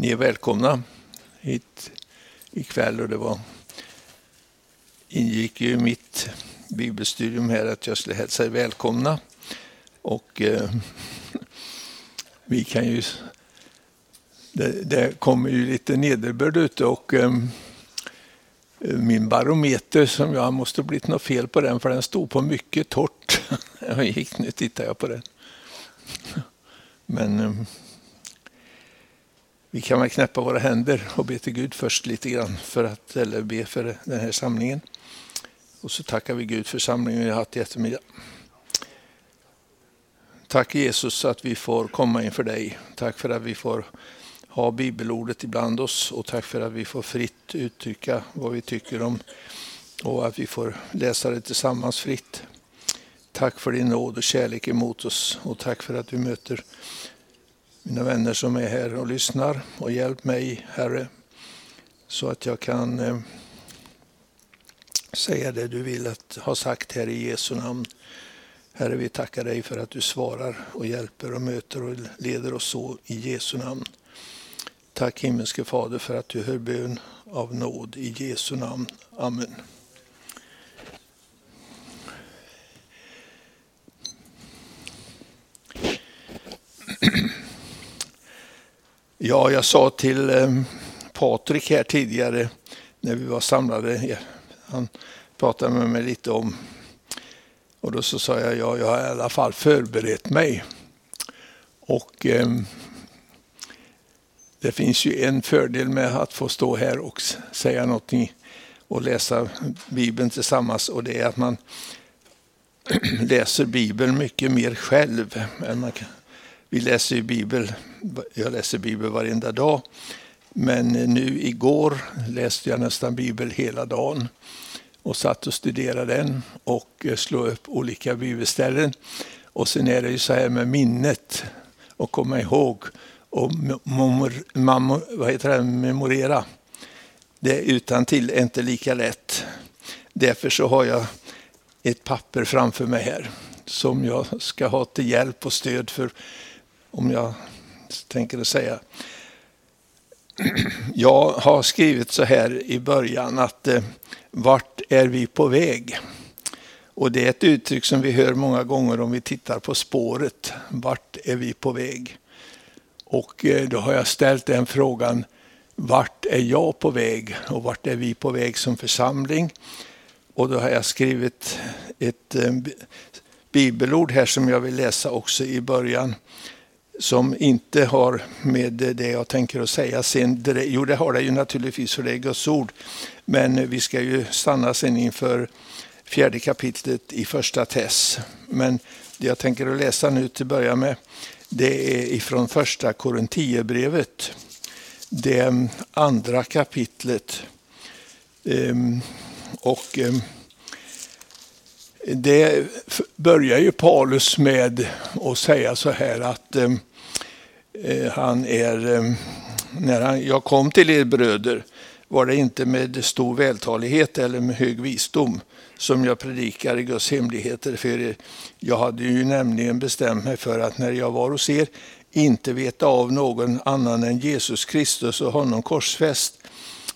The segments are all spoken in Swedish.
Ni är välkomna hit ikväll och det var, ingick ju i mitt bibelstudium här att jag skulle hälsa er välkomna. Och eh, vi kan ju... Det, det kommer ju lite nederbörd ute och eh, min barometer som jag måste blivit något fel på den för den stod på mycket torrt. Jag gick, nu tittar jag på den. Men eh, vi kan väl knäppa våra händer och be till Gud först lite grann för att, eller be för den här samlingen. Och så tackar vi Gud för samlingen vi har haft i eftermiddag. Tack Jesus att vi får komma inför dig. Tack för att vi får ha bibelordet ibland oss och tack för att vi får fritt uttrycka vad vi tycker om och att vi får läsa det tillsammans fritt. Tack för din nåd och kärlek emot oss och tack för att du möter mina vänner som är här och lyssnar och hjälp mig Herre så att jag kan eh, säga det du vill att ha sagt här i Jesu namn. Herre, vi tackar dig för att du svarar och hjälper och möter och leder oss så i Jesu namn. Tack himmelske Fader för att du hör bön av nåd i Jesu namn. Amen. Ja, jag sa till ehm, Patrik här tidigare när vi var samlade, han pratade med mig lite om, och då så sa jag, ja, jag har i alla fall förberett mig. Och eh, det finns ju en fördel med att få stå här och säga någonting och läsa Bibeln tillsammans och det är att man läser Bibeln mycket mer själv. Än man kan. Vi läser ju Bibel, jag läser Bibel varenda dag, men nu igår läste jag nästan Bibel hela dagen och satt och studerade den och slog upp olika bibelställen. Och sen är det ju så här med minnet och komma ihåg och vad heter det, memorera. Det utan till är inte lika lätt. Därför så har jag ett papper framför mig här som jag ska ha till hjälp och stöd för om jag tänker säga. Jag har skrivit så här i början att eh, vart är vi på väg? Och det är ett uttryck som vi hör många gånger om vi tittar på spåret. Vart är vi på väg? Och eh, då har jag ställt den frågan, vart är jag på väg och vart är vi på väg som församling? Och då har jag skrivit ett eh, bibelord här som jag vill läsa också i början som inte har med det jag tänker att säga sen. Jo, det har det ju naturligtvis för det är Guds ord. Men vi ska ju stanna sen inför fjärde kapitlet i första Tess. Men det jag tänker att läsa nu till att börja med, det är ifrån första Korinthierbrevet. Det andra kapitlet. Ehm, och ehm, det börjar ju Paulus med att säga så här att ehm, Eh, han är, eh, när han, jag kom till er bröder var det inte med stor vältalighet eller med hög visdom som jag predikade Guds hemligheter för er. Jag hade ju nämligen bestämt mig för att när jag var hos er inte veta av någon annan än Jesus Kristus och honom korsfäst.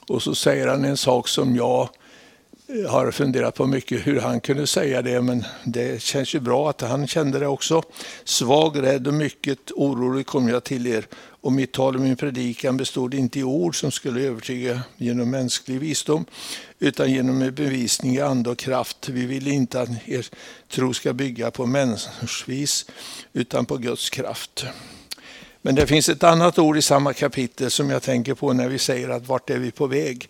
Och så säger han en sak som jag har funderat på mycket hur han kunde säga det, men det känns ju bra att han kände det också. Svag, rädd och mycket orolig kom jag till er och mitt tal och min predikan bestod inte i ord som skulle övertyga genom mänsklig visdom, utan genom en bevisning i ande och kraft. Vi vill inte att er tro ska bygga på människors utan på Guds kraft. Men det finns ett annat ord i samma kapitel som jag tänker på när vi säger att vart är vi på väg?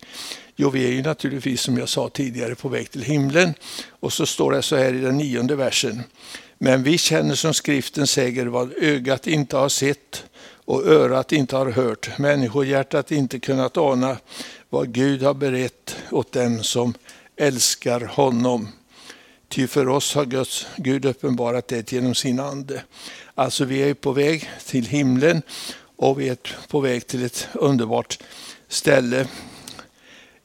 Jo, vi är ju naturligtvis som jag sa tidigare på väg till himlen. Och så står det så här i den nionde versen. Men vi känner som skriften säger vad ögat inte har sett och örat inte har hört, människohjärtat inte kunnat ana vad Gud har berett åt dem som älskar honom. Ty för oss har Guds, Gud uppenbarat det genom sin ande. Alltså vi är på väg till himlen och vi är på väg till ett underbart ställe.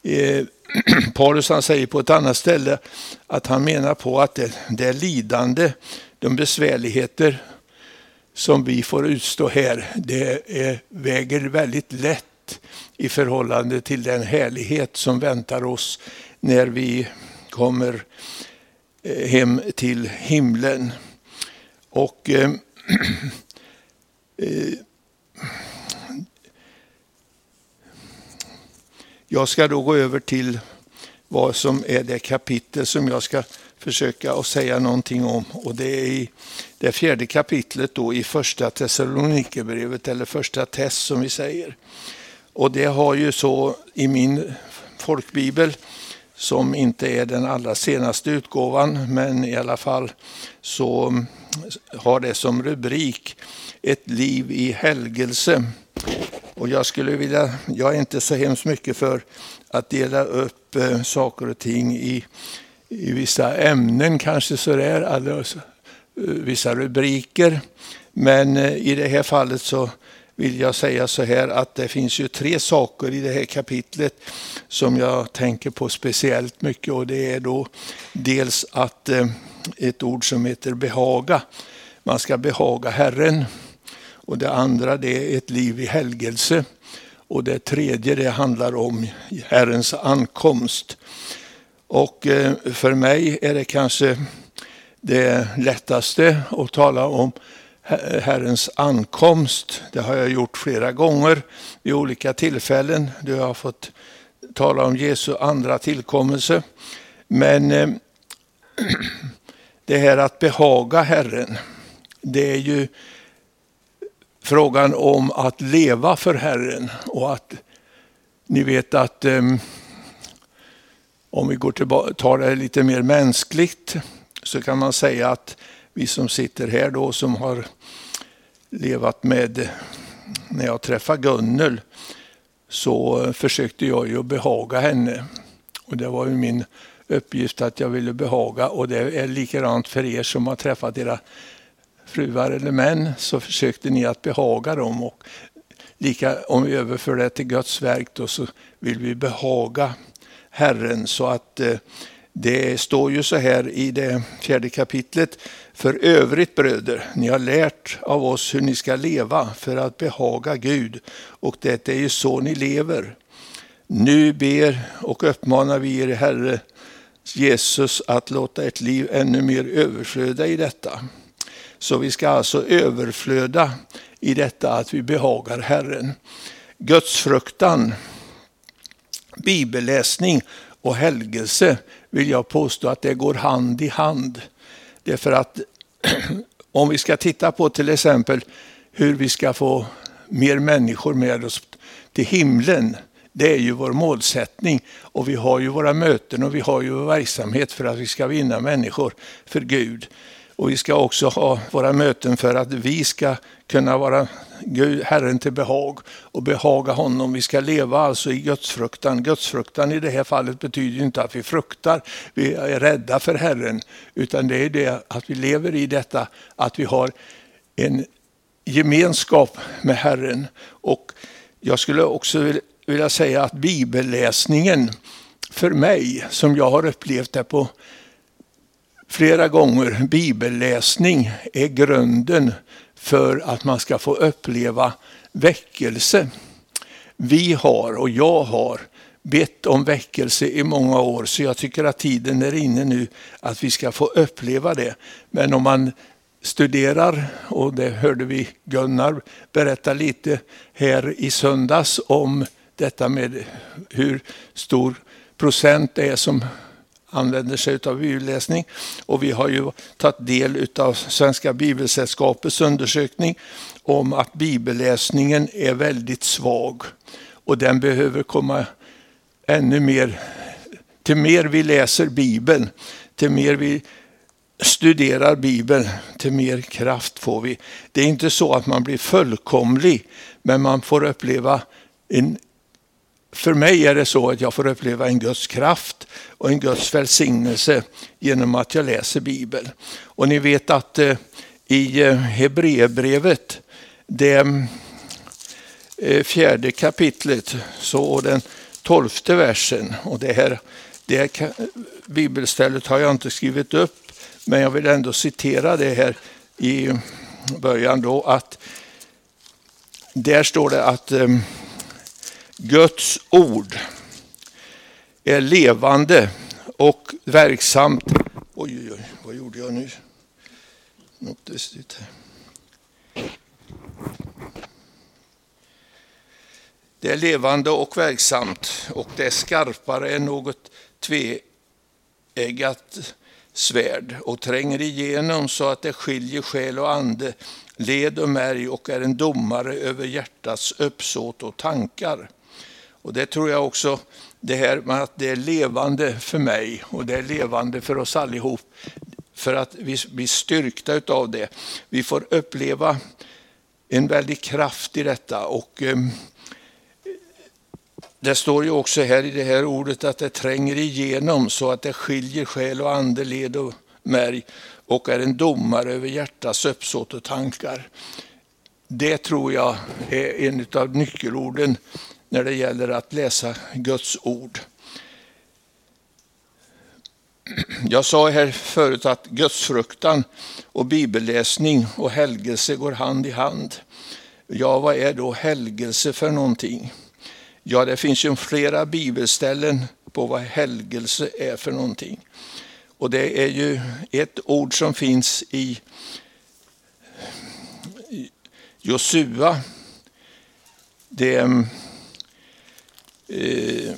Eh, Paulus han säger på ett annat ställe att han menar på att det, det är lidande, de besvärligheter som vi får utstå här, det är, väger väldigt lätt i förhållande till den härlighet som väntar oss när vi kommer eh, hem till himlen. Och eh, eh Jag ska då gå över till vad som är det kapitel som jag ska försöka att säga någonting om. Och det är i det fjärde kapitlet då i första Thessalonikerbrevet eller första Tess som vi säger. Och det har ju så i min folkbibel som inte är den allra senaste utgåvan, men i alla fall så har det som rubrik Ett liv i helgelse. Och jag skulle vilja, jag är inte så hemskt mycket för att dela upp eh, saker och ting i, i vissa ämnen kanske sådär, alltså, vissa rubriker. Men eh, i det här fallet så vill jag säga så här att det finns ju tre saker i det här kapitlet som jag tänker på speciellt mycket och det är då dels att eh, ett ord som heter behaga. Man ska behaga Herren. Och det andra det är ett liv i helgelse. Och det tredje det handlar om Herrens ankomst. Och eh, för mig är det kanske det lättaste att tala om Herrens ankomst. Det har jag gjort flera gånger vid olika tillfällen. Då jag har fått tala om Jesu andra tillkommelse. Men eh, det här att behaga Herren, det är ju frågan om att leva för Herren och att ni vet att ehm, om vi går tillbaka, tar det lite mer mänskligt så kan man säga att vi som sitter här då som har levat med, när jag träffade Gunnel så försökte jag ju behaga henne. Och det var ju min uppgift att jag ville behaga och det är likadant för er som har träffat era fruar eller män så försökte ni att behaga dem. Och lika, om vi överför det till Guds verk då så vill vi behaga Herren så att eh, det står ju så här i det fjärde kapitlet. För övrigt bröder, ni har lärt av oss hur ni ska leva för att behaga Gud och det är ju så ni lever. Nu ber och uppmanar vi er Herre Jesus att låta ert liv ännu mer överflöda i detta. Så vi ska alltså överflöda i detta att vi behagar Herren. Gudsfruktan, bibelläsning och helgelse vill jag påstå att det går hand i hand. Därför att om vi ska titta på till exempel hur vi ska få mer människor med oss till himlen. Det är ju vår målsättning och vi har ju våra möten och vi har ju vår verksamhet för att vi ska vinna människor för Gud. Och vi ska också ha våra möten för att vi ska kunna vara Gud, Herren till behag och behaga honom. Vi ska leva alltså i gudsfruktan. Gudsfruktan i det här fallet betyder inte att vi fruktar, vi är rädda för Herren, utan det är det att vi lever i detta, att vi har en gemenskap med Herren. Och jag skulle också vilja säga att bibelläsningen för mig, som jag har upplevt det på flera gånger, bibelläsning är grunden för att man ska få uppleva väckelse. Vi har, och jag har, bett om väckelse i många år, så jag tycker att tiden är inne nu att vi ska få uppleva det. Men om man studerar, och det hörde vi Gunnar berätta lite här i söndags om detta med hur stor procent det är som använder sig av bibelläsning. Och vi har ju tagit del av Svenska Bibelsällskapets undersökning om att bibelläsningen är väldigt svag. Och den behöver komma ännu mer, till mer vi läser Bibeln, till mer vi studerar Bibeln, till mer kraft får vi. Det är inte så att man blir fullkomlig, men man får uppleva en för mig är det så att jag får uppleva en Guds kraft och en Guds välsignelse genom att jag läser Bibeln. Och ni vet att eh, i eh, Hebreerbrevet, det eh, fjärde kapitlet, så den tolfte versen, och det här det bibelstället har jag inte skrivit upp, men jag vill ändå citera det här i början då att där står det att eh, Guds ord är levande och verksamt. Oj, oj, oj, vad gjorde jag nu? Något lustigt här. Det är levande och verksamt och det är skarpare än något tveeggat svärd och tränger igenom så att det skiljer själ och ande, led och märg och är en domare över hjärtats uppsåt och tankar. Och det tror jag också, det här med att det är levande för mig och det är levande för oss allihop, för att vi blir styrkta av det. Vi får uppleva en väldig kraft i detta och eh, det står ju också här i det här ordet att det tränger igenom så att det skiljer själ och ande, led och märg och är en domare över hjärtats uppsåt och tankar. Det tror jag är en av nyckelorden när det gäller att läsa Guds ord. Jag sa här förut att gudsfruktan och bibelläsning och helgelse går hand i hand. Ja, vad är då helgelse för någonting? Ja, det finns ju flera bibelställen på vad helgelse är för någonting. Och det är ju ett ord som finns i Josua. Det eh,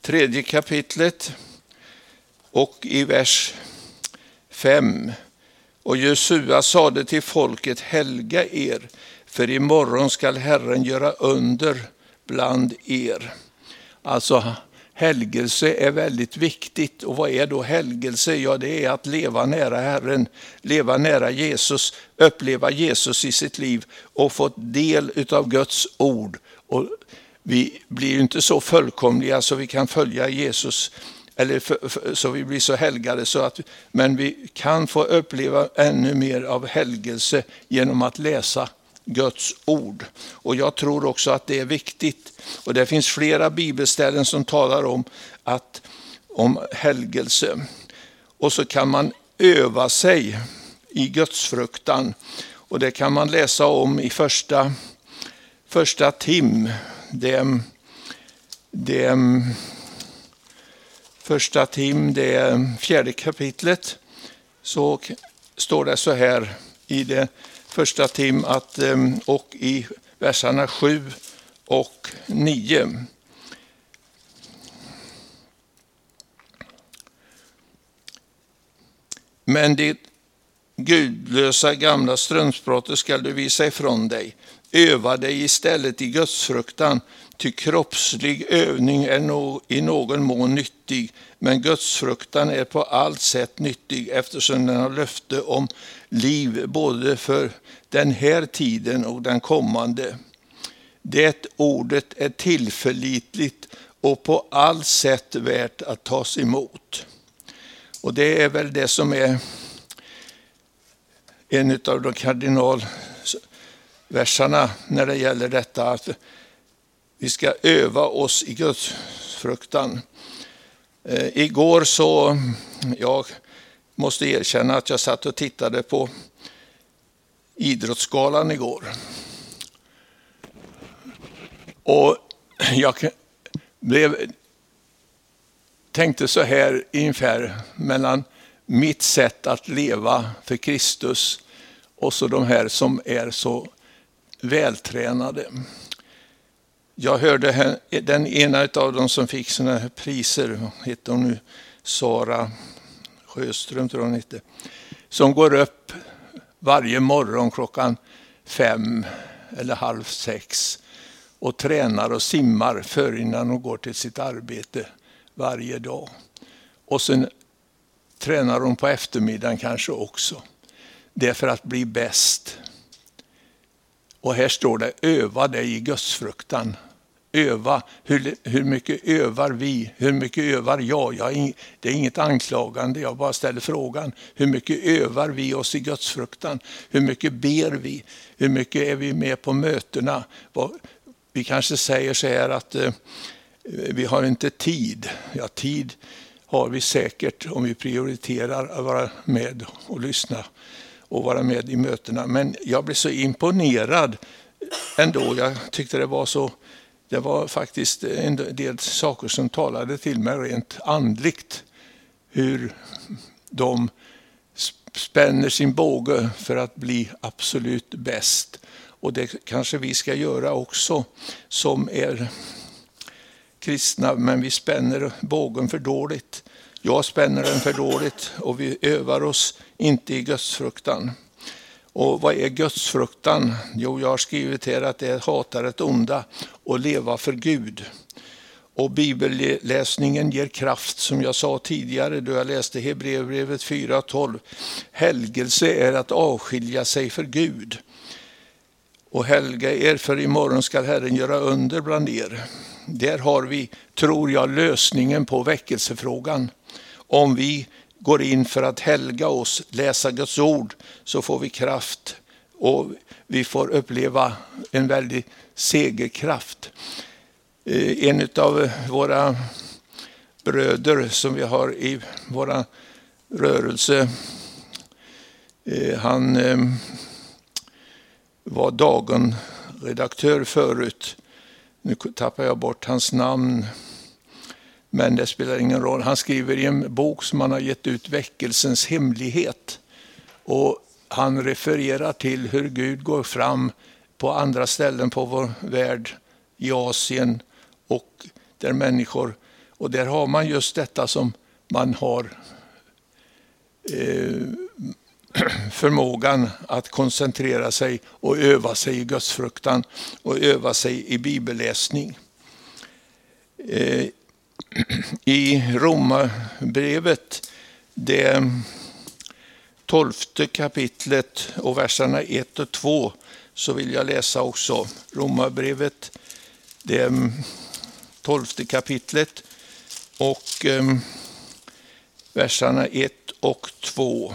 tredje kapitlet och i vers 5. Och Josua sade till folket, helga er, för imorgon skall Herren göra under bland er. Alltså helgelse är väldigt viktigt. Och vad är då helgelse? Ja, det är att leva nära Herren, leva nära Jesus, uppleva Jesus i sitt liv och få del av Guds ord. Och vi blir inte så fullkomliga så vi kan följa Jesus eller för, för, så vi blir så helgade. Så att, men vi kan få uppleva ännu mer av helgelse genom att läsa Guds ord. Och jag tror också att det är viktigt. Och det finns flera bibelställen som talar om, att, om helgelse. Och så kan man öva sig i gudsfruktan. Och det kan man läsa om i första, första Tim. Det, det, första Tim, det fjärde kapitlet. Så står det så här i det första tim att, ehm, och i verserna 7 och 9. Men det gudlösa gamla strömsbrottet skall du visa ifrån dig. Öva dig istället i gudsfruktan, ty kroppslig övning är no i någon mån nyttig, men gudsfruktan är på allt sätt nyttig eftersom den har löfte om liv både för den här tiden och den kommande. Det ordet är tillförlitligt och på allt sätt värt att tas emot. Och det är väl det som är en av de kardinal versarna när det gäller detta att vi ska öva oss i Guds fruktan. Eh, igår så, jag måste erkänna att jag satt och tittade på Idrottsgalan igår. Och jag blev, tänkte så här ungefär mellan mitt sätt att leva för Kristus och så de här som är så vältränade. Jag hörde den ena av dem som fick sådana här priser, heter hon nu Sara Sjöström tror hon hette, som går upp varje morgon klockan fem eller halv sex och tränar och simmar för innan hon går till sitt arbete varje dag. Och sen tränar hon på eftermiddagen kanske också. Det är för att bli bäst. Och här står det, öva dig i gudsfruktan öva. Hur, hur mycket övar vi? Hur mycket övar jag? jag ing, det är inget anklagande, jag bara ställer frågan. Hur mycket övar vi oss i gudsfruktan? Hur mycket ber vi? Hur mycket är vi med på mötena? Vi kanske säger så här att eh, vi har inte tid. Ja, tid har vi säkert om vi prioriterar att vara med och lyssna och vara med i mötena. Men jag blev så imponerad ändå. Jag tyckte det var så det var faktiskt en del saker som talade till mig rent andligt. Hur de spänner sin båge för att bli absolut bäst. Och det kanske vi ska göra också som är kristna, men vi spänner bågen för dåligt. Jag spänner den för dåligt och vi övar oss inte i gudsfruktan. Och vad är gudsfruktan? Jo, jag har skrivit här att det är hata det onda och leva för Gud. Och bibelläsningen ger kraft, som jag sa tidigare då jag läste Hebreerbrevet 4.12. Helgelse är att avskilja sig för Gud. Och helga er, för imorgon skall Herren göra under bland er. Där har vi, tror jag, lösningen på väckelsefrågan. Om vi går in för att helga oss, läsa Guds ord, så får vi kraft och vi får uppleva en väldig segerkraft. Eh, en av våra bröder som vi har i vår rörelse, eh, han eh, var Dagen-redaktör förut. Nu tappar jag bort hans namn. Men det spelar ingen roll. Han skriver i en bok som han har gett ut, Väckelsens hemlighet. Och han refererar till hur Gud går fram på andra ställen på vår värld, i Asien och där människor, och där har man just detta som man har eh, förmågan att koncentrera sig och öva sig i gudsfruktan och öva sig i bibelläsning. Eh, i Romarbrevet, det tolfte kapitlet och verserna 1 och 2, så vill jag läsa också Romarbrevet, det tolfte kapitlet och ehm, verserna 1 och 2.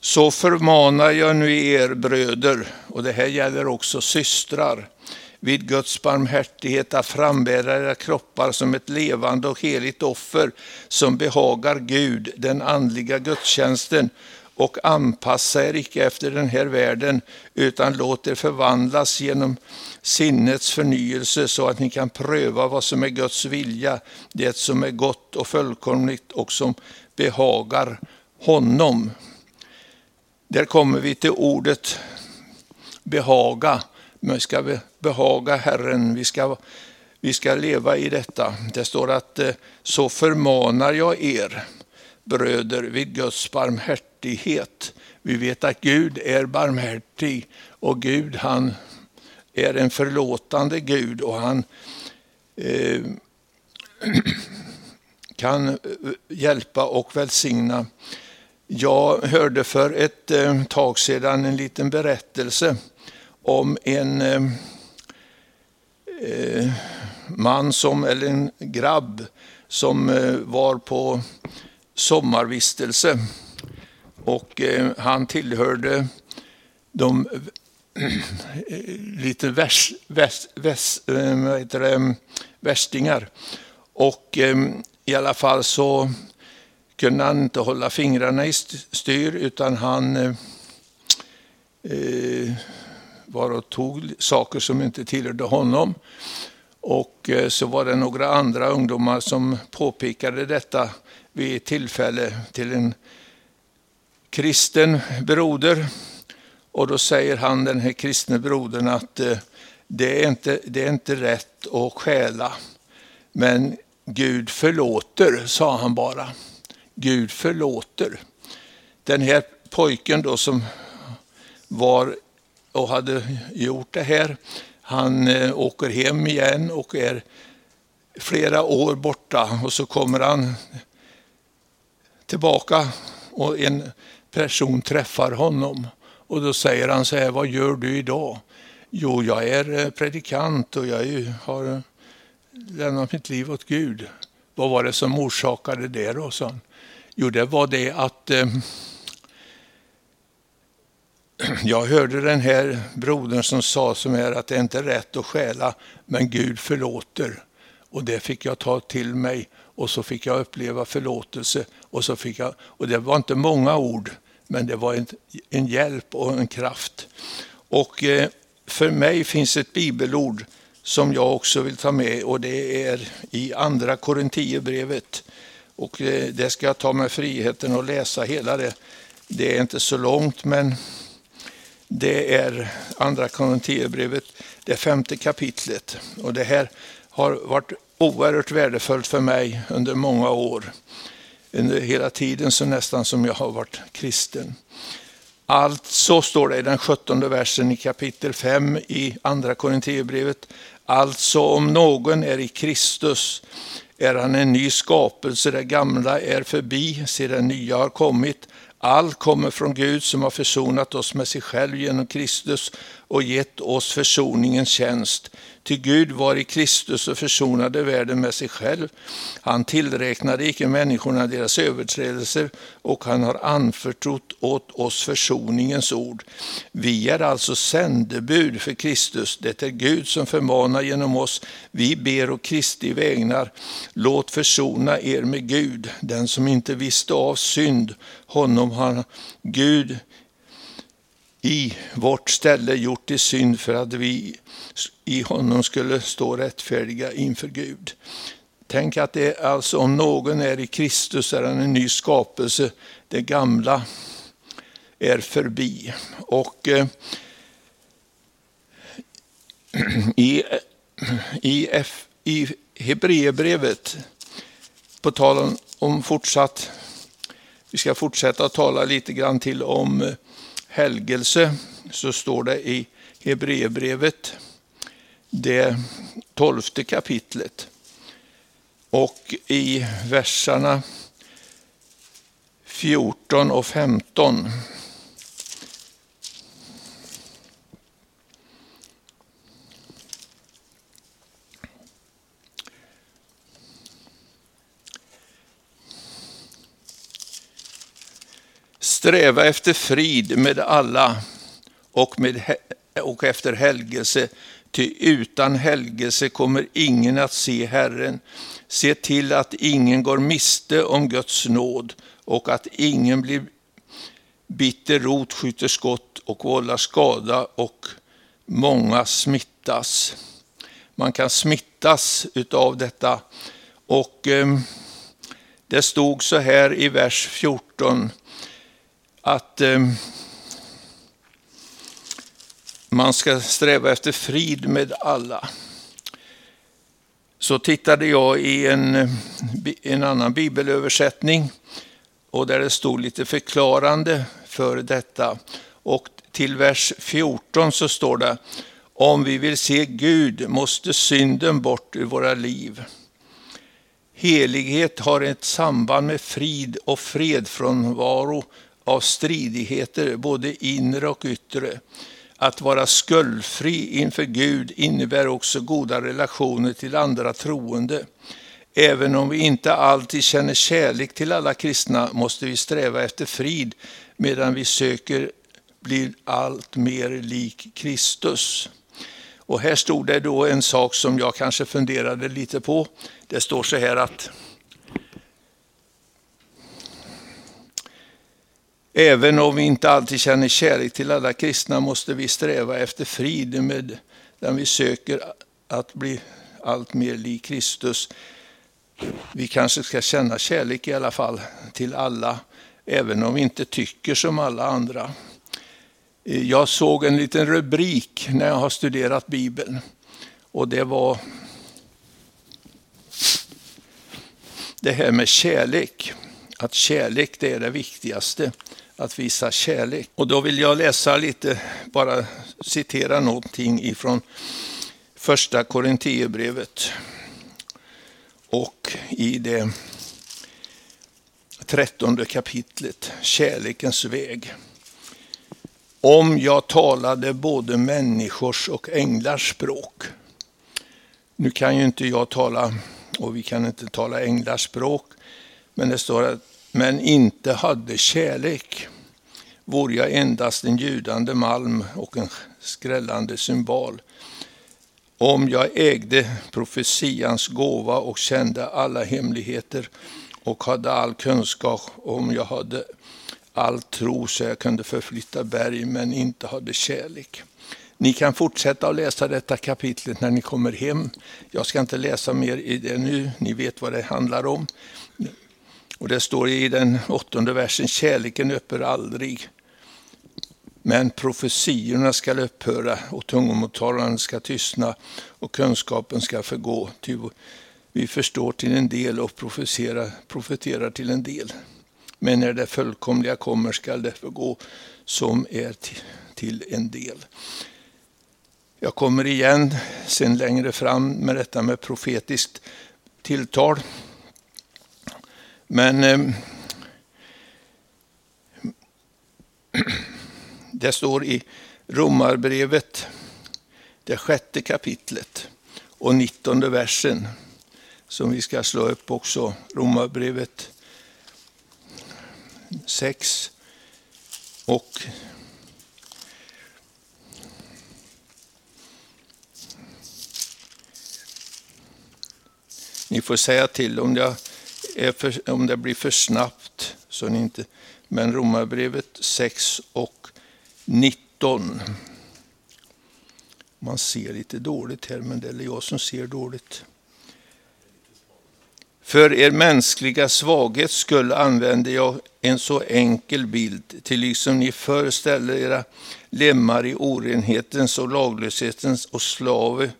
Så förmanar jag nu er bröder, och det här gäller också systrar, vid Guds barmhärtighet att frambära era kroppar som ett levande och heligt offer som behagar Gud, den andliga gudstjänsten, och anpassa er icke efter den här världen, utan låt er förvandlas genom sinnets förnyelse så att ni kan pröva vad som är Guds vilja, det som är gott och fullkomligt och som behagar honom. Där kommer vi till ordet behaga. Vi ska behaga Herren, vi ska, vi ska leva i detta. Det står att eh, så förmanar jag er bröder vid Guds barmhärtighet. Vi vet att Gud är barmhärtig och Gud han är en förlåtande Gud och han eh, kan eh, hjälpa och välsigna. Jag hörde för ett eh, tag sedan en liten berättelse om en eh, eh, man som, eller en grabb som eh, var på sommarvistelse. Och eh, han tillhörde de eh, lite värs, värs, värs, eh, vad heter det, värstingar. Och i alla fall så kunde han inte hålla fingrarna i styr utan han eh, var och tog saker som inte tillhörde honom. Och eh, så var det några andra ungdomar som påpekade detta vid ett tillfälle till en kristen broder. Och då säger han, den här kristne brodern, att eh, det, är inte, det är inte rätt att stjäla. Men Gud förlåter, sa han bara. Gud förlåter. Den här pojken då som var och hade gjort det här, han eh, åker hem igen och är flera år borta och så kommer han tillbaka och en person träffar honom och då säger han så här, vad gör du idag? Jo, jag är eh, predikant och jag har eh, lämnat mitt liv åt Gud. Vad var det som orsakade det då? Så Jo, det var det att eh, jag hörde den här brodern som sa som är att det är inte rätt att stjäla, men Gud förlåter. Och det fick jag ta till mig och så fick jag uppleva förlåtelse. Och, så fick jag, och det var inte många ord, men det var en, en hjälp och en kraft. Och eh, för mig finns ett bibelord som jag också vill ta med och det är i andra Korinthierbrevet. Och eh, det ska jag ta mig friheten att läsa hela det. Det är inte så långt men det är andra Korinthierbrevet, det femte kapitlet. Och det här har varit oerhört värdefullt för mig under många år. Under hela tiden så nästan som jag har varit kristen. Alltså står det i den sjuttonde versen i kapitel 5 i andra Korinthierbrevet. Alltså om någon är i Kristus är han en ny skapelse, det gamla är förbi, se det nya har kommit. Allt kommer från Gud som har försonat oss med sig själv genom Kristus och gett oss försoningens tjänst. Till Gud var i Kristus och försonade världen med sig själv. Han tillräknade icke människorna deras överträdelser och han har anförtrott åt oss försoningens ord. Vi är alltså sändebud för Kristus. Det är Gud som förmanar genom oss. Vi ber och Kristi vägnar. Låt försona er med Gud. Den som inte visste av synd, honom har Gud i vårt ställe gjort till synd för att vi i honom skulle stå rättfärdiga inför Gud. Tänk att det är alltså om någon är i Kristus är han en ny skapelse. Det gamla är förbi. Och eh, i, i, F, i Hebreerbrevet, på tal om, om fortsatt, vi ska fortsätta att tala lite grann till om eh, helgelse så står det i Hebreerbrevet, det tolfte kapitlet. Och i verserna 14 och 15 Sträva efter frid med alla och, med, och efter helgelse, ty utan helgelse kommer ingen att se Herren. Se till att ingen går miste om Guds nåd och att ingen blir bitter rot, skjuter skott och vållar skada och många smittas. Man kan smittas utav detta. Och eh, det stod så här i vers 14 att eh, man ska sträva efter frid med alla. Så tittade jag i en, en annan bibelöversättning och där det stod lite förklarande för detta. Och till vers 14 så står det om vi vill se Gud måste synden bort ur våra liv. Helighet har ett samband med frid och fredfrånvaro av stridigheter, både inre och yttre. Att vara skuldfri inför Gud innebär också goda relationer till andra troende. Även om vi inte alltid känner kärlek till alla kristna måste vi sträva efter frid medan vi söker bli allt mer lik Kristus. Och här stod det då en sak som jag kanske funderade lite på. Det står så här att Även om vi inte alltid känner kärlek till alla kristna måste vi sträva efter frid med den vi söker att bli allt mer lik Kristus. Vi kanske ska känna kärlek i alla fall till alla, även om vi inte tycker som alla andra. Jag såg en liten rubrik när jag har studerat Bibeln och det var det här med kärlek. Att kärlek det är det viktigaste att visa kärlek. Och då vill jag läsa lite, bara citera någonting ifrån första Korinthierbrevet. Och i det trettonde kapitlet, kärlekens väg. Om jag talade både människors och änglars språk. Nu kan ju inte jag tala, och vi kan inte tala änglars språk, men det står att men inte hade kärlek, vore jag endast en ljudande malm och en skrällande symbol. om jag ägde profetians gåva och kände alla hemligheter och hade all kunskap, om jag hade all tro så jag kunde förflytta berg men inte hade kärlek. Ni kan fortsätta att läsa detta kapitlet när ni kommer hem. Jag ska inte läsa mer i det nu, ni vet vad det handlar om. Och det står i den åttonde versen, kärleken upphör aldrig. Men profetiorna ska upphöra och tungomottalandet ska tystna och kunskapen ska förgå. Ty vi förstår till en del och profeterar, profeterar till en del. Men när det fullkomliga kommer skall det förgå som är till en del. Jag kommer igen sen längre fram med detta med profetiskt tilltal. Men eh, det står i Romarbrevet, det sjätte kapitlet och nittonde versen, som vi ska slå upp också, Romarbrevet 6 och Ni får säga till om, jag för, om det blir för snabbt. Så ni inte, men Romarbrevet 6 och 19. Man ser lite dåligt här, men det är jag som ser dåligt. För er mänskliga svaghet skulle använder jag en så enkel bild till liksom ni föreställer era lemmar i orenhetens och laglöshetens och slave,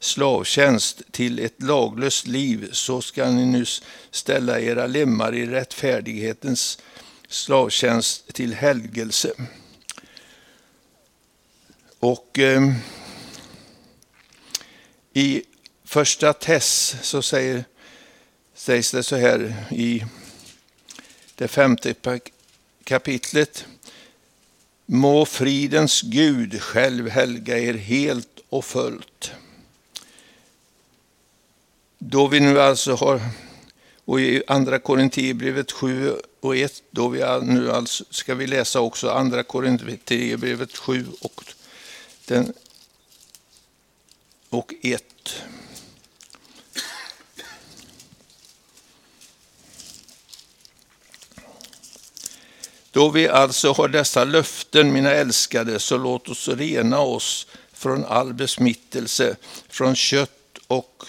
slavtjänst till ett laglöst liv, så ska ni nu ställa era lemmar i rättfärdighetens slavtjänst till helgelse. Och eh, i första Tess så säger, sägs det så här i det femte kapitlet. Må fridens Gud själv helga er helt och fullt. Då vi nu alltså har, och i andra Korinthierbrevet 7 och 1, då vi nu alltså ska vi läsa också andra Korinthierbrevet 7 och, den, och 1. Då vi alltså har dessa löften, mina älskade, så låt oss rena oss från all besmittelse, från kött och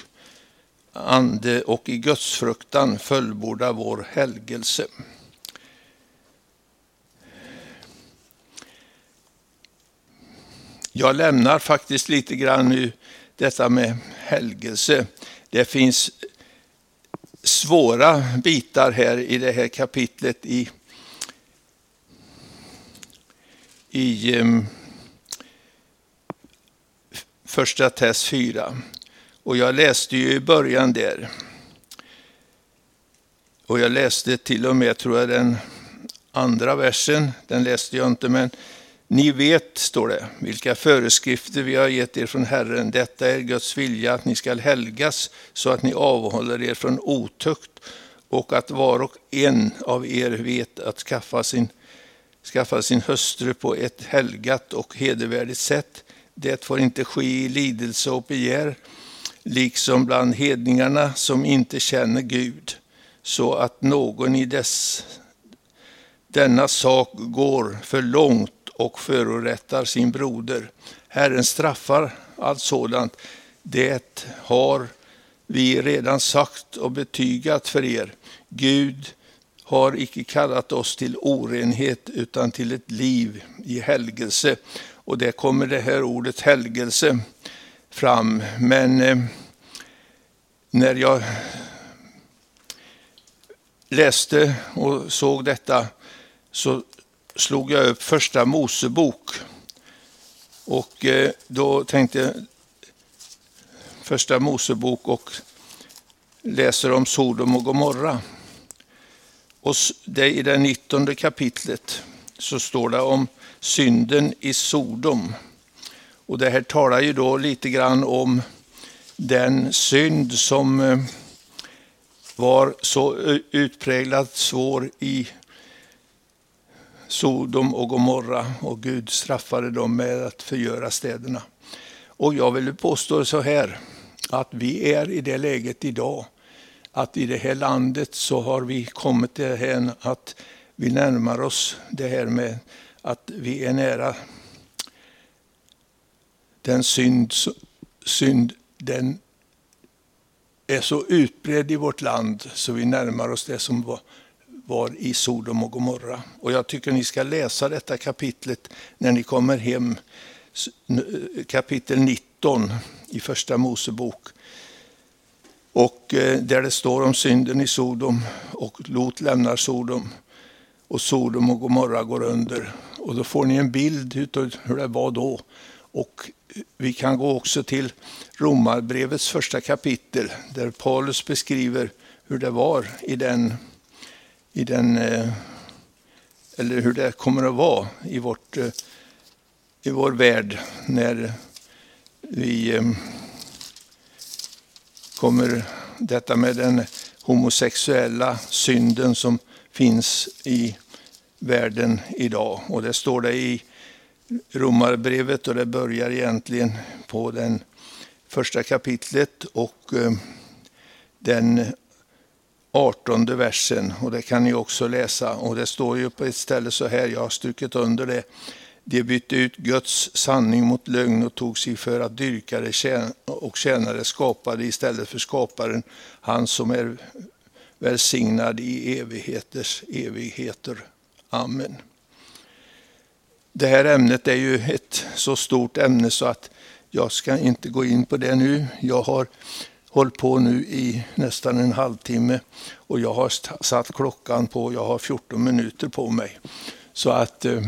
ande och i gudsfruktan fullborda vår helgelse. Jag lämnar faktiskt lite grann nu detta med helgelse. Det finns svåra bitar här i det här kapitlet i, i um, första test 4. Och jag läste ju i början där. Och jag läste till och med, tror jag, den andra versen. Den läste jag inte, men ni vet, står det, vilka föreskrifter vi har gett er från Herren. Detta är Guds vilja, att ni skall helgas så att ni avhåller er från otukt och att var och en av er vet att skaffa sin, skaffa sin hustru på ett helgat och hedervärdigt sätt. Det får inte ske i lidelse och begär liksom bland hedningarna som inte känner Gud, så att någon i dess, denna sak går för långt och förorättar sin broder. Herren straffar allt sådant. Det har vi redan sagt och betygat för er. Gud har icke kallat oss till orenhet utan till ett liv i helgelse. Och det kommer det här ordet helgelse fram. Men eh, när jag läste och såg detta så slog jag upp första Mosebok. Och eh, då tänkte jag första Mosebok och läser om Sodom och Gomorra. Och det i det 19 kapitlet så står det om synden i Sodom. Och det här talar ju då lite grann om den synd som eh, var så eh, utpräglat svår i Sodom och Gomorra och Gud straffade dem med att förgöra städerna. Och jag vill påstå så här, att vi är i det läget idag, att i det här landet så har vi kommit till det här att vi närmar oss det här med att vi är nära den synd, synd den är så utbredd i vårt land så vi närmar oss det som var, var i Sodom och Gomorra. Och jag tycker ni ska läsa detta kapitlet när ni kommer hem. Kapitel 19 i Första Mosebok. Och eh, där det står om synden i Sodom och Lot lämnar Sodom och Sodom och Gomorra går under. Och då får ni en bild av hur det var då. Och vi kan gå också till Romarbrevets första kapitel där Paulus beskriver hur det var i den, i den eh, eller hur det kommer att vara i, vårt, eh, i vår värld när vi eh, kommer, detta med den homosexuella synden som finns i världen idag. Och det står det i Romarbrevet och det börjar egentligen på den första kapitlet och eh, den artonde versen. Och det kan ni också läsa. Och det står ju på ett ställe så här, jag har strukit under det. De bytte ut Guds sanning mot lögn och tog sig för att dyrkare och tjänare skapade istället för skaparen, han som är välsignad i evigheters evigheter. Amen. Det här ämnet är ju ett så stort ämne så att jag ska inte gå in på det nu. Jag har hållit på nu i nästan en halvtimme och jag har satt klockan på, jag har 14 minuter på mig. Så att eh,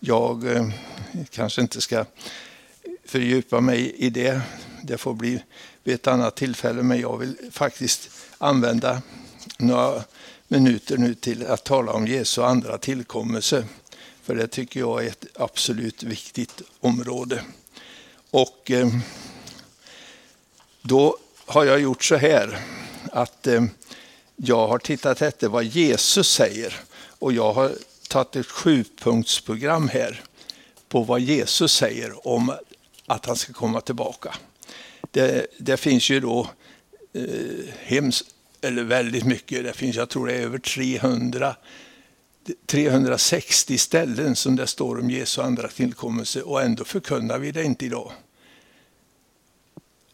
jag eh, kanske inte ska fördjupa mig i det. Det får bli vid ett annat tillfälle, men jag vill faktiskt använda några minuter nu till att tala om Jesu andra tillkommelse. För det tycker jag är ett absolut viktigt område. Och eh, då har jag gjort så här att eh, jag har tittat efter vad Jesus säger. Och jag har tagit ett sjupunktsprogram här på vad Jesus säger om att han ska komma tillbaka. Det, det finns ju då eh, hems, eller väldigt mycket, det finns, jag tror det är över 300 360 ställen som det står om Jesu andra tillkommelse och ändå förkunnar vi det inte idag.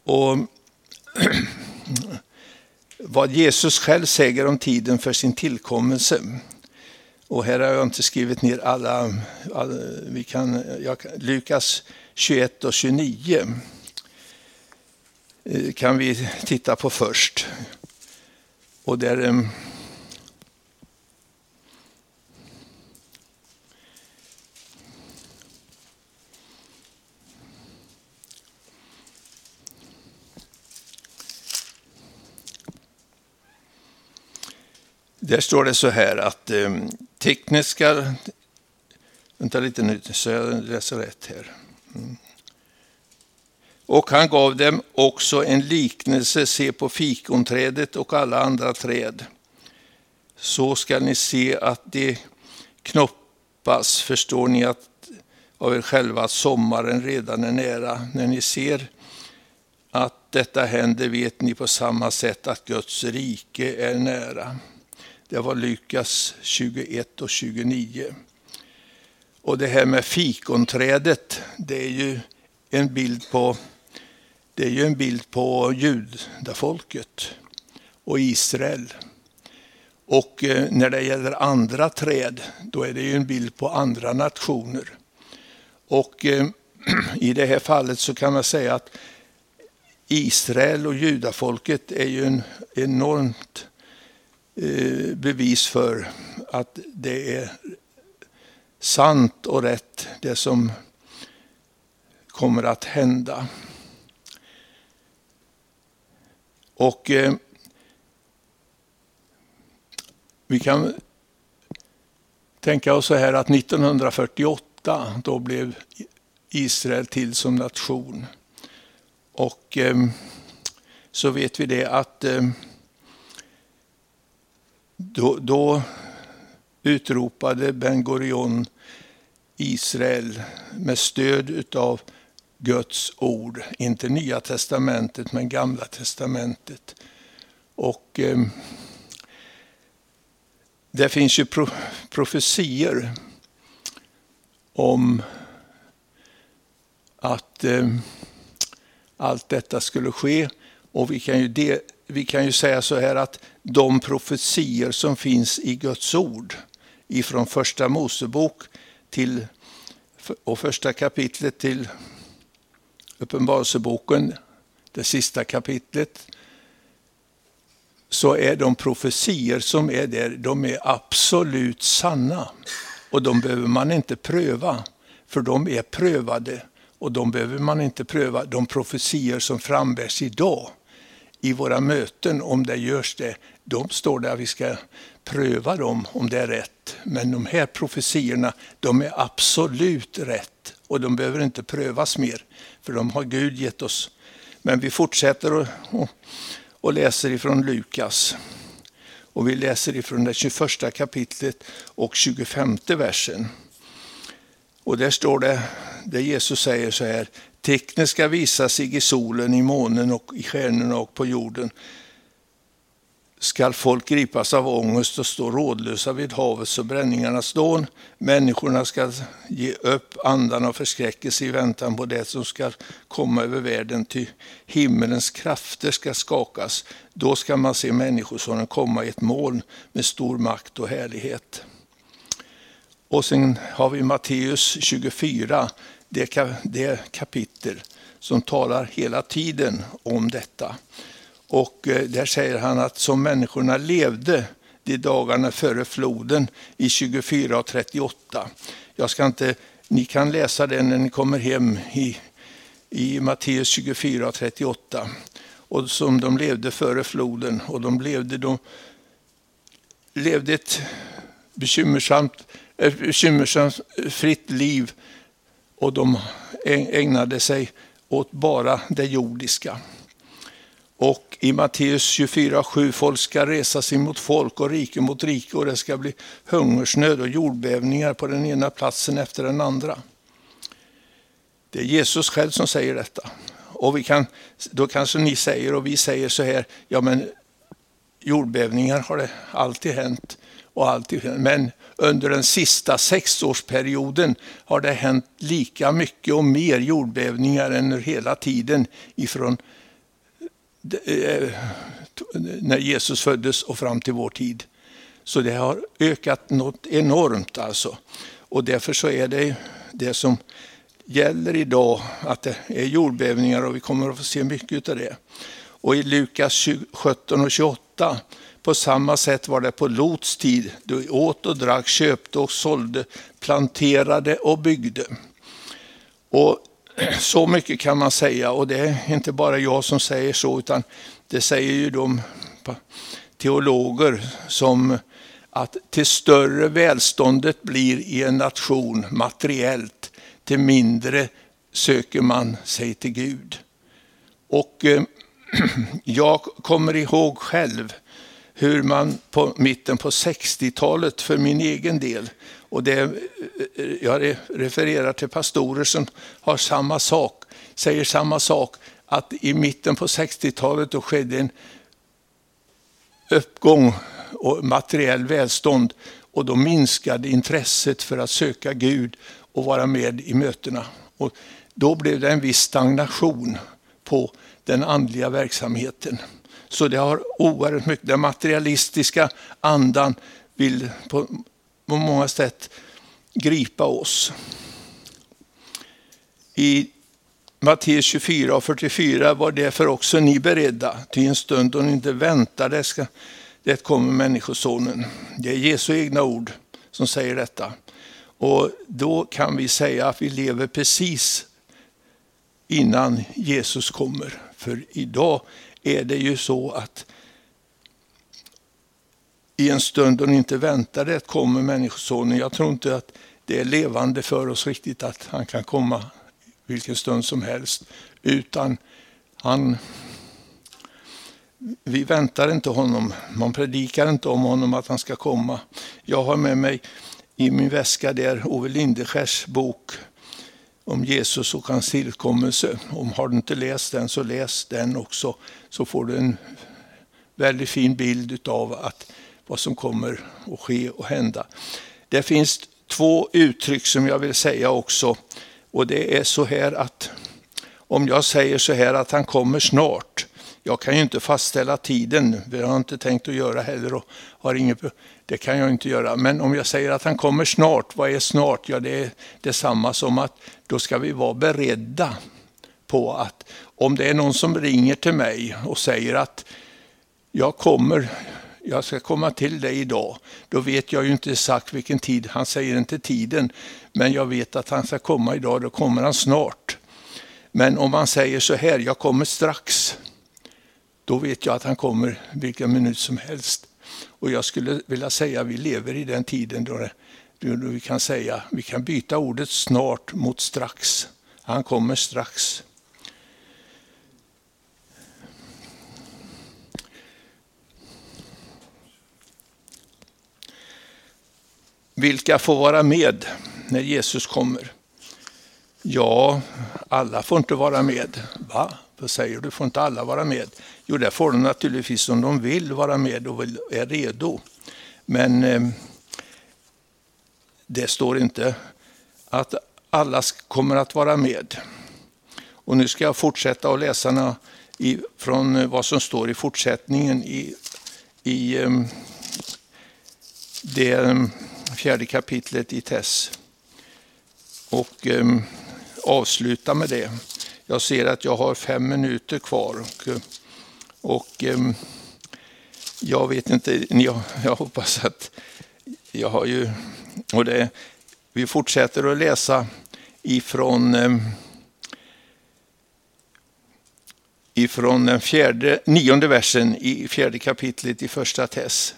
Och vad Jesus själv säger om tiden för sin tillkommelse. Och här har jag inte skrivit ner alla, alla vi kan, jag, Lukas 21 och 29 eh, kan vi titta på först. Och där eh, Där står det så här att eh, tekniska... Vänta lite nu så jag läser rätt här. Mm. Och han gav dem också en liknelse, se på fikonträdet och alla andra träd. Så skall ni se att det knoppas, förstår ni att av er själva att sommaren redan är nära. När ni ser att detta händer vet ni på samma sätt att Guds rike är nära. Det var Lukas 21 och 29. Och det här med fikonträdet, det är ju en bild på, det är ju en bild på judafolket och Israel. Och eh, när det gäller andra träd, då är det ju en bild på andra nationer. Och eh, i det här fallet så kan man säga att Israel och judafolket är ju en enormt Eh, bevis för att det är sant och rätt det som kommer att hända. Och eh, vi kan tänka oss så här att 1948 då blev Israel till som nation. Och eh, så vet vi det att eh, då, då utropade Ben Gurion Israel med stöd av Guds ord. Inte Nya testamentet, men Gamla testamentet. Och eh, det finns ju pro profetier om att eh, allt detta skulle ske. Och vi kan, ju de, vi kan ju säga så här att de profetier som finns i Guds ord, ifrån första Mosebok till, och första kapitlet till Uppenbarelseboken, det sista kapitlet, så är de profetier som är där, de är absolut sanna. Och de behöver man inte pröva, för de är prövade. Och de behöver man inte pröva. De profetier som frambärs idag i våra möten, om det görs det, de står där vi ska pröva dem om det är rätt. Men de här profetiorna, de är absolut rätt och de behöver inte prövas mer, för de har Gud gett oss. Men vi fortsätter och, och, och läser ifrån Lukas. Och vi läser ifrån det 21 kapitlet och 25 versen. Och där står det, där Jesus säger så här, Tecknen ska visa sig i solen, i månen och i stjärnorna och på jorden. Skall folk gripas av ångest och stå rådlösa vid havets och bränningarnas dån. Människorna ska ge upp andan av förskräckelse i väntan på det som ska komma över världen, ty himmelens krafter ska skakas. Då ska man se Människosonen komma i ett moln med stor makt och härlighet. Och sen har vi Matteus 24, det, det kapitel som talar hela tiden om detta. Och eh, där säger han att som människorna levde de dagarna före floden i 24 och 38. Jag ska inte, ni kan läsa det när ni kommer hem i, i Matteus 24 och 38. Och som de levde före floden och de levde, de levde ett bekymmersamt ett bekymmersamt fritt liv och de ägnade sig åt bara det jordiska. Och i Matteus 24.7, folk ska resa sig mot folk och rike mot rike och det ska bli hungersnöd och jordbävningar på den ena platsen efter den andra. Det är Jesus själv som säger detta. Och vi kan, då kanske ni säger och vi säger så här, ja men jordbävningar har det alltid hänt. Och alltid, men under den sista sexårsperioden har det hänt lika mycket och mer jordbävningar än hela tiden ifrån eh, när Jesus föddes och fram till vår tid. Så det har ökat något enormt alltså. Och därför så är det det som gäller idag, att det är jordbävningar och vi kommer att få se mycket av det. Och i Lukas 17 och 28 på samma sätt var det på Lots tid. Du åt och drack, köpte och sålde, planterade och byggde. Och så mycket kan man säga och det är inte bara jag som säger så utan det säger ju de teologer som att till större välståndet blir i en nation materiellt, till mindre söker man sig till Gud. Och eh, jag kommer ihåg själv hur man på mitten på 60-talet för min egen del, och det, jag refererar till pastorer som har samma sak, säger samma sak, att i mitten på 60-talet då skedde en uppgång och materiell välstånd och då minskade intresset för att söka Gud och vara med i mötena. Och då blev det en viss stagnation på den andliga verksamheten. Så det har oerhört mycket, den materialistiska andan vill på, på många sätt gripa oss. I Matteus 24 och 44 var därför också ni beredda, till en stund då ni inte väntade ska, det kommer Människosonen. Det är Jesu egna ord som säger detta. Och då kan vi säga att vi lever precis innan Jesus kommer. För idag är det ju så att i en stund då ni inte väntar det kommer Människosonen. Jag tror inte att det är levande för oss riktigt att han kan komma vilken stund som helst. Utan han, vi väntar inte honom, man predikar inte om honom att han ska komma. Jag har med mig i min väska där Ove Lindeskärs bok om Jesus och hans tillkommelse. Om har du inte läst den så läs den också, så får du en väldigt fin bild av att vad som kommer att ske och hända. Det finns två uttryck som jag vill säga också. Och det är så här att om jag säger så här att han kommer snart. Jag kan ju inte fastställa tiden, det har jag inte tänkt att göra heller. Och har inget, det kan jag inte göra. Men om jag säger att han kommer snart, vad är snart? Ja, det är detsamma som att då ska vi vara beredda på att om det är någon som ringer till mig och säger att jag kommer, jag ska komma till dig idag. Då vet jag ju inte exakt vilken tid, han säger inte tiden, men jag vet att han ska komma idag, då kommer han snart. Men om man säger så här, jag kommer strax, då vet jag att han kommer vilken minut som helst. Och jag skulle vilja säga att vi lever i den tiden då, då vi kan säga, vi kan byta ordet snart mot strax. Han kommer strax. Vilka får vara med när Jesus kommer? Ja, alla får inte vara med. Va? Vad säger du? Får inte alla vara med? Jo, det får de naturligtvis om de vill vara med och är redo. Men eh, det står inte att alla kommer att vara med. Och nu ska jag fortsätta att läsa från vad som står i fortsättningen i, i eh, det eh, fjärde kapitlet i Tess. Och eh, avsluta med det. Jag ser att jag har fem minuter kvar. Och, eh, och eh, jag vet inte, jag, jag hoppas att jag har ju... Och det, vi fortsätter att läsa ifrån, eh, ifrån den fjärde, nionde versen i fjärde kapitlet i första Tess.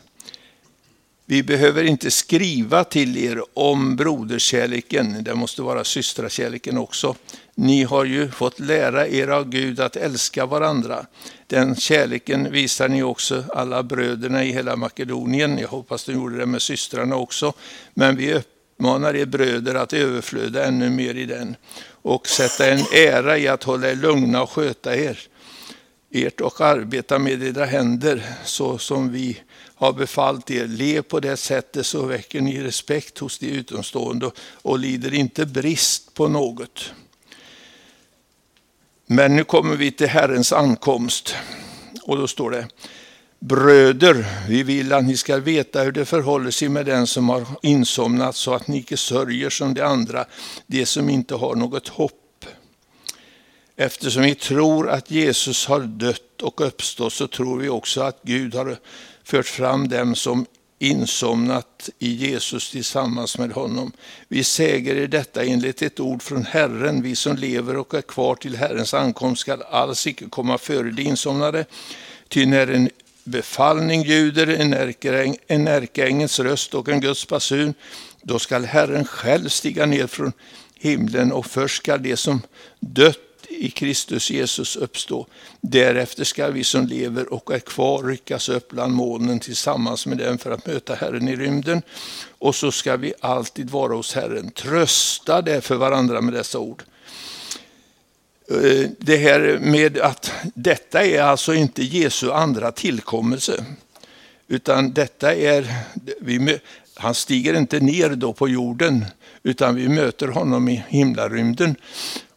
Vi behöver inte skriva till er om broderskärleken, det måste vara systrakärleken också. Ni har ju fått lära er av Gud att älska varandra. Den kärleken visar ni också alla bröderna i hela Makedonien. Jag hoppas de gjorde det med systrarna också. Men vi uppmanar er bröder att överflöda ännu mer i den och sätta en ära i att hålla er lugna och sköta er ert och arbeta med era händer så som vi har befallt er. Lev på det sättet så väcker ni respekt hos de utomstående och lider inte brist på något. Men nu kommer vi till Herrens ankomst och då står det Bröder, vi vill att ni ska veta hur det förhåller sig med den som har insomnat så att ni inte sörjer som de andra, de som inte har något hopp. Eftersom vi tror att Jesus har dött och uppstått så tror vi också att Gud har fört fram dem som insomnat i Jesus tillsammans med honom. Vi säger detta enligt ett ord från Herren, vi som lever och är kvar till Herrens ankomst skall alls icke komma före de insomnade. Ty när en befallning ljuder, en ärkeängens röst och en Guds basun, då skall Herren själv stiga ner från himlen och först skall de som dött i Kristus Jesus uppstå. Därefter ska vi som lever och är kvar ryckas upp bland molnen tillsammans med dem för att möta Herren i rymden. Och så ska vi alltid vara hos Herren. Trösta därför varandra med dessa ord. Eh, det här med att detta är alltså inte Jesu andra tillkommelse. Utan detta är, vi, han stiger inte ner då på jorden, utan vi möter honom i himlarymden.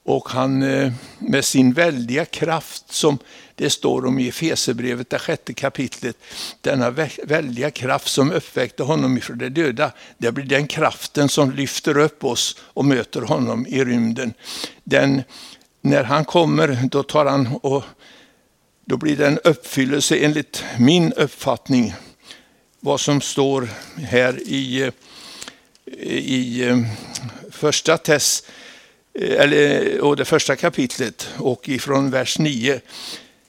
Och han eh, med sin väldiga kraft som det står om i Efesierbrevet, det sjätte kapitlet, denna väldiga kraft som uppväckte honom ifrån de döda, det blir den kraften som lyfter upp oss och möter honom i rymden. Den, när han kommer, då tar han och då blir det en uppfyllelse enligt min uppfattning, vad som står här i, eh, i eh, första test eller, och det första kapitlet och ifrån vers 9.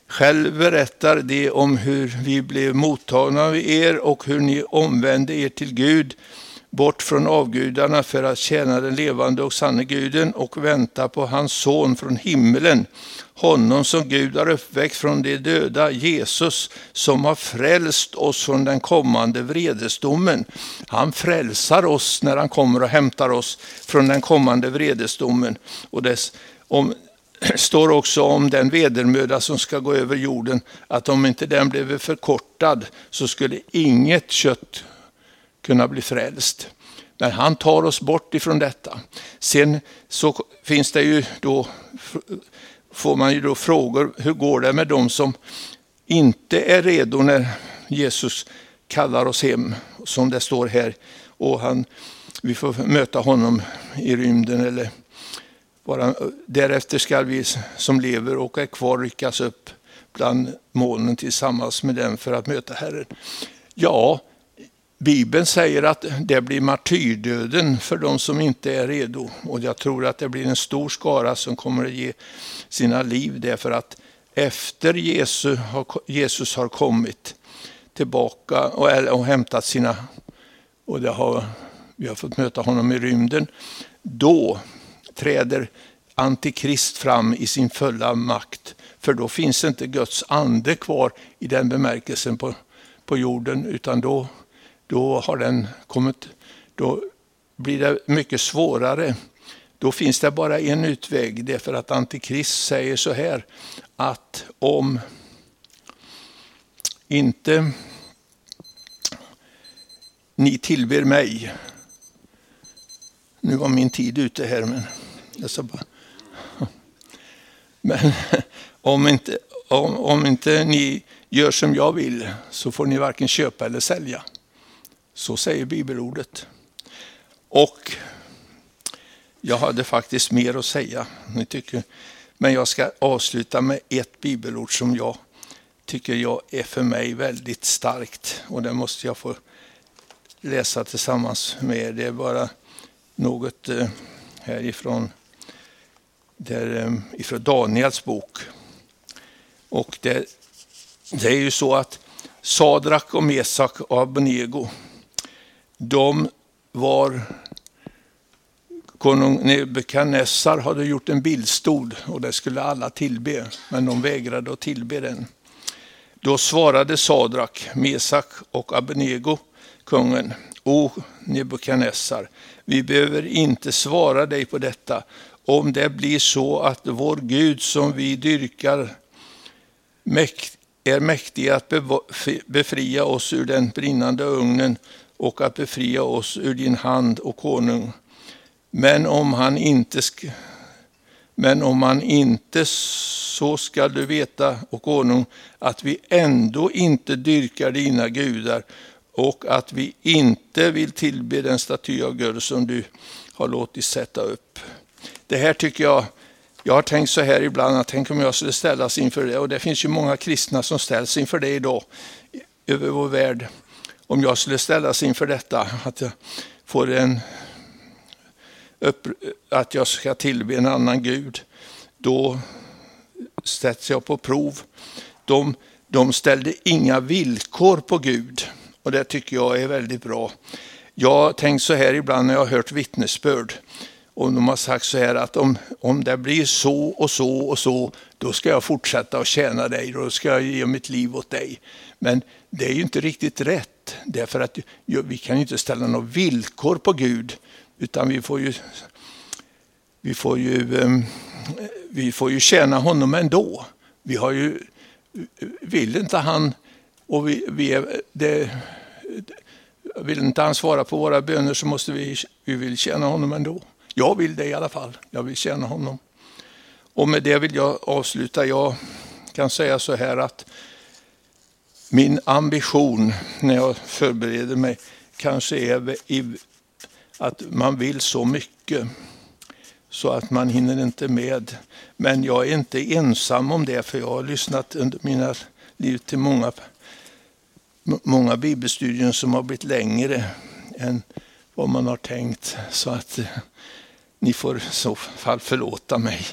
Själv berättar det om hur vi blev mottagna av er och hur ni omvände er till Gud. bort från avgudarna för att tjäna den levande och sanne guden och vänta på hans son från himmelen, honom som Gud har uppväckt från de döda, Jesus, som har frälst oss från den kommande vredesdomen. Han frälsar oss när han kommer och hämtar oss från den kommande vredesdomen. Och dess, om, står också om den vedermöda som ska gå över jorden, att om inte den blev förkortad så skulle inget kött kunna bli frälst. Men han tar oss bort ifrån detta. Sen så finns det ju då, får man ju då frågor, hur går det med de som inte är redo när Jesus kallar oss hem, som det står här. Och han, vi får möta honom i rymden eller bara, därefter ska vi som lever och är kvar ryckas upp bland molnen tillsammans med dem för att möta Herren. Ja, Bibeln säger att det blir martyrdöden för de som inte är redo. Och jag tror att det blir en stor skara som kommer att ge sina liv därför att efter Jesus har kommit tillbaka och, och hämtat sina, och det har, vi har fått möta honom i rymden, då träder Antikrist fram i sin fulla makt. För då finns inte Guds ande kvar i den bemärkelsen på, på jorden, utan då då har den kommit, då blir det mycket svårare. Då finns det bara en utväg, det är för att Antikrist säger så här, att om inte ni tillber mig, nu var min tid ute här, men jag ska bara... Men om inte, om, om inte ni gör som jag vill så får ni varken köpa eller sälja. Så säger bibelordet. Och jag hade faktiskt mer att säga. Ni tycker, men jag ska avsluta med ett bibelord som jag tycker jag är för mig väldigt starkt. Och det måste jag få läsa tillsammans med er. Det är bara något eh, härifrån där, eh, ifrån Daniels bok. Och det, det är ju så att Sadrak och Mesak och Abnego de var Konung Nebukadnessar hade gjort en bildstod och det skulle alla tillbe, men de vägrade att tillbe den. Då svarade Sadrak, Mesak och Abnego kungen, O Nebukadnessar, vi behöver inte svara dig på detta. Om det blir så att vår Gud som vi dyrkar är mäktig att befria oss ur den brinnande ugnen och att befria oss ur din hand, och konung. Men om han inte men om han inte så skall du veta, och konung, att vi ändå inte dyrkar dina gudar och att vi inte vill tillbe den staty av Gud som du har låtit sätta upp. Det här tycker jag, jag har tänkt så här ibland, att tänk om jag skulle ställas inför det. Och det finns ju många kristna som ställs inför det idag, över vår värld om jag skulle ställas inför detta, att jag får en upp, att jag ska tillbe en annan Gud, då sätts jag på prov. De, de ställde inga villkor på Gud och det tycker jag är väldigt bra. Jag har tänkt så här ibland när jag har hört vittnesbörd och de har sagt så här att om, om det blir så och så och så, då ska jag fortsätta att tjäna dig, då ska jag ge mitt liv åt dig. Men det är ju inte riktigt rätt därför att vi kan ju inte ställa några villkor på Gud, utan vi får ju, vi får ju, ehm, vi får ju tjäna honom ändå. Vi har ju, vill inte han, och vi, vi är, det, vill inte han svara på våra böner så måste vi, vi vill tjäna honom ändå. Jag vill det i alla fall. Jag vill tjäna honom. Och med det vill jag avsluta. Jag kan säga så här att min ambition när jag förbereder mig kanske är att man vill så mycket så att man hinner inte med. Men jag är inte ensam om det, för jag har lyssnat under mina liv till många, många bibelstudier som har blivit längre än vad man har tänkt. Så att eh, ni får i så fall förlåta mig.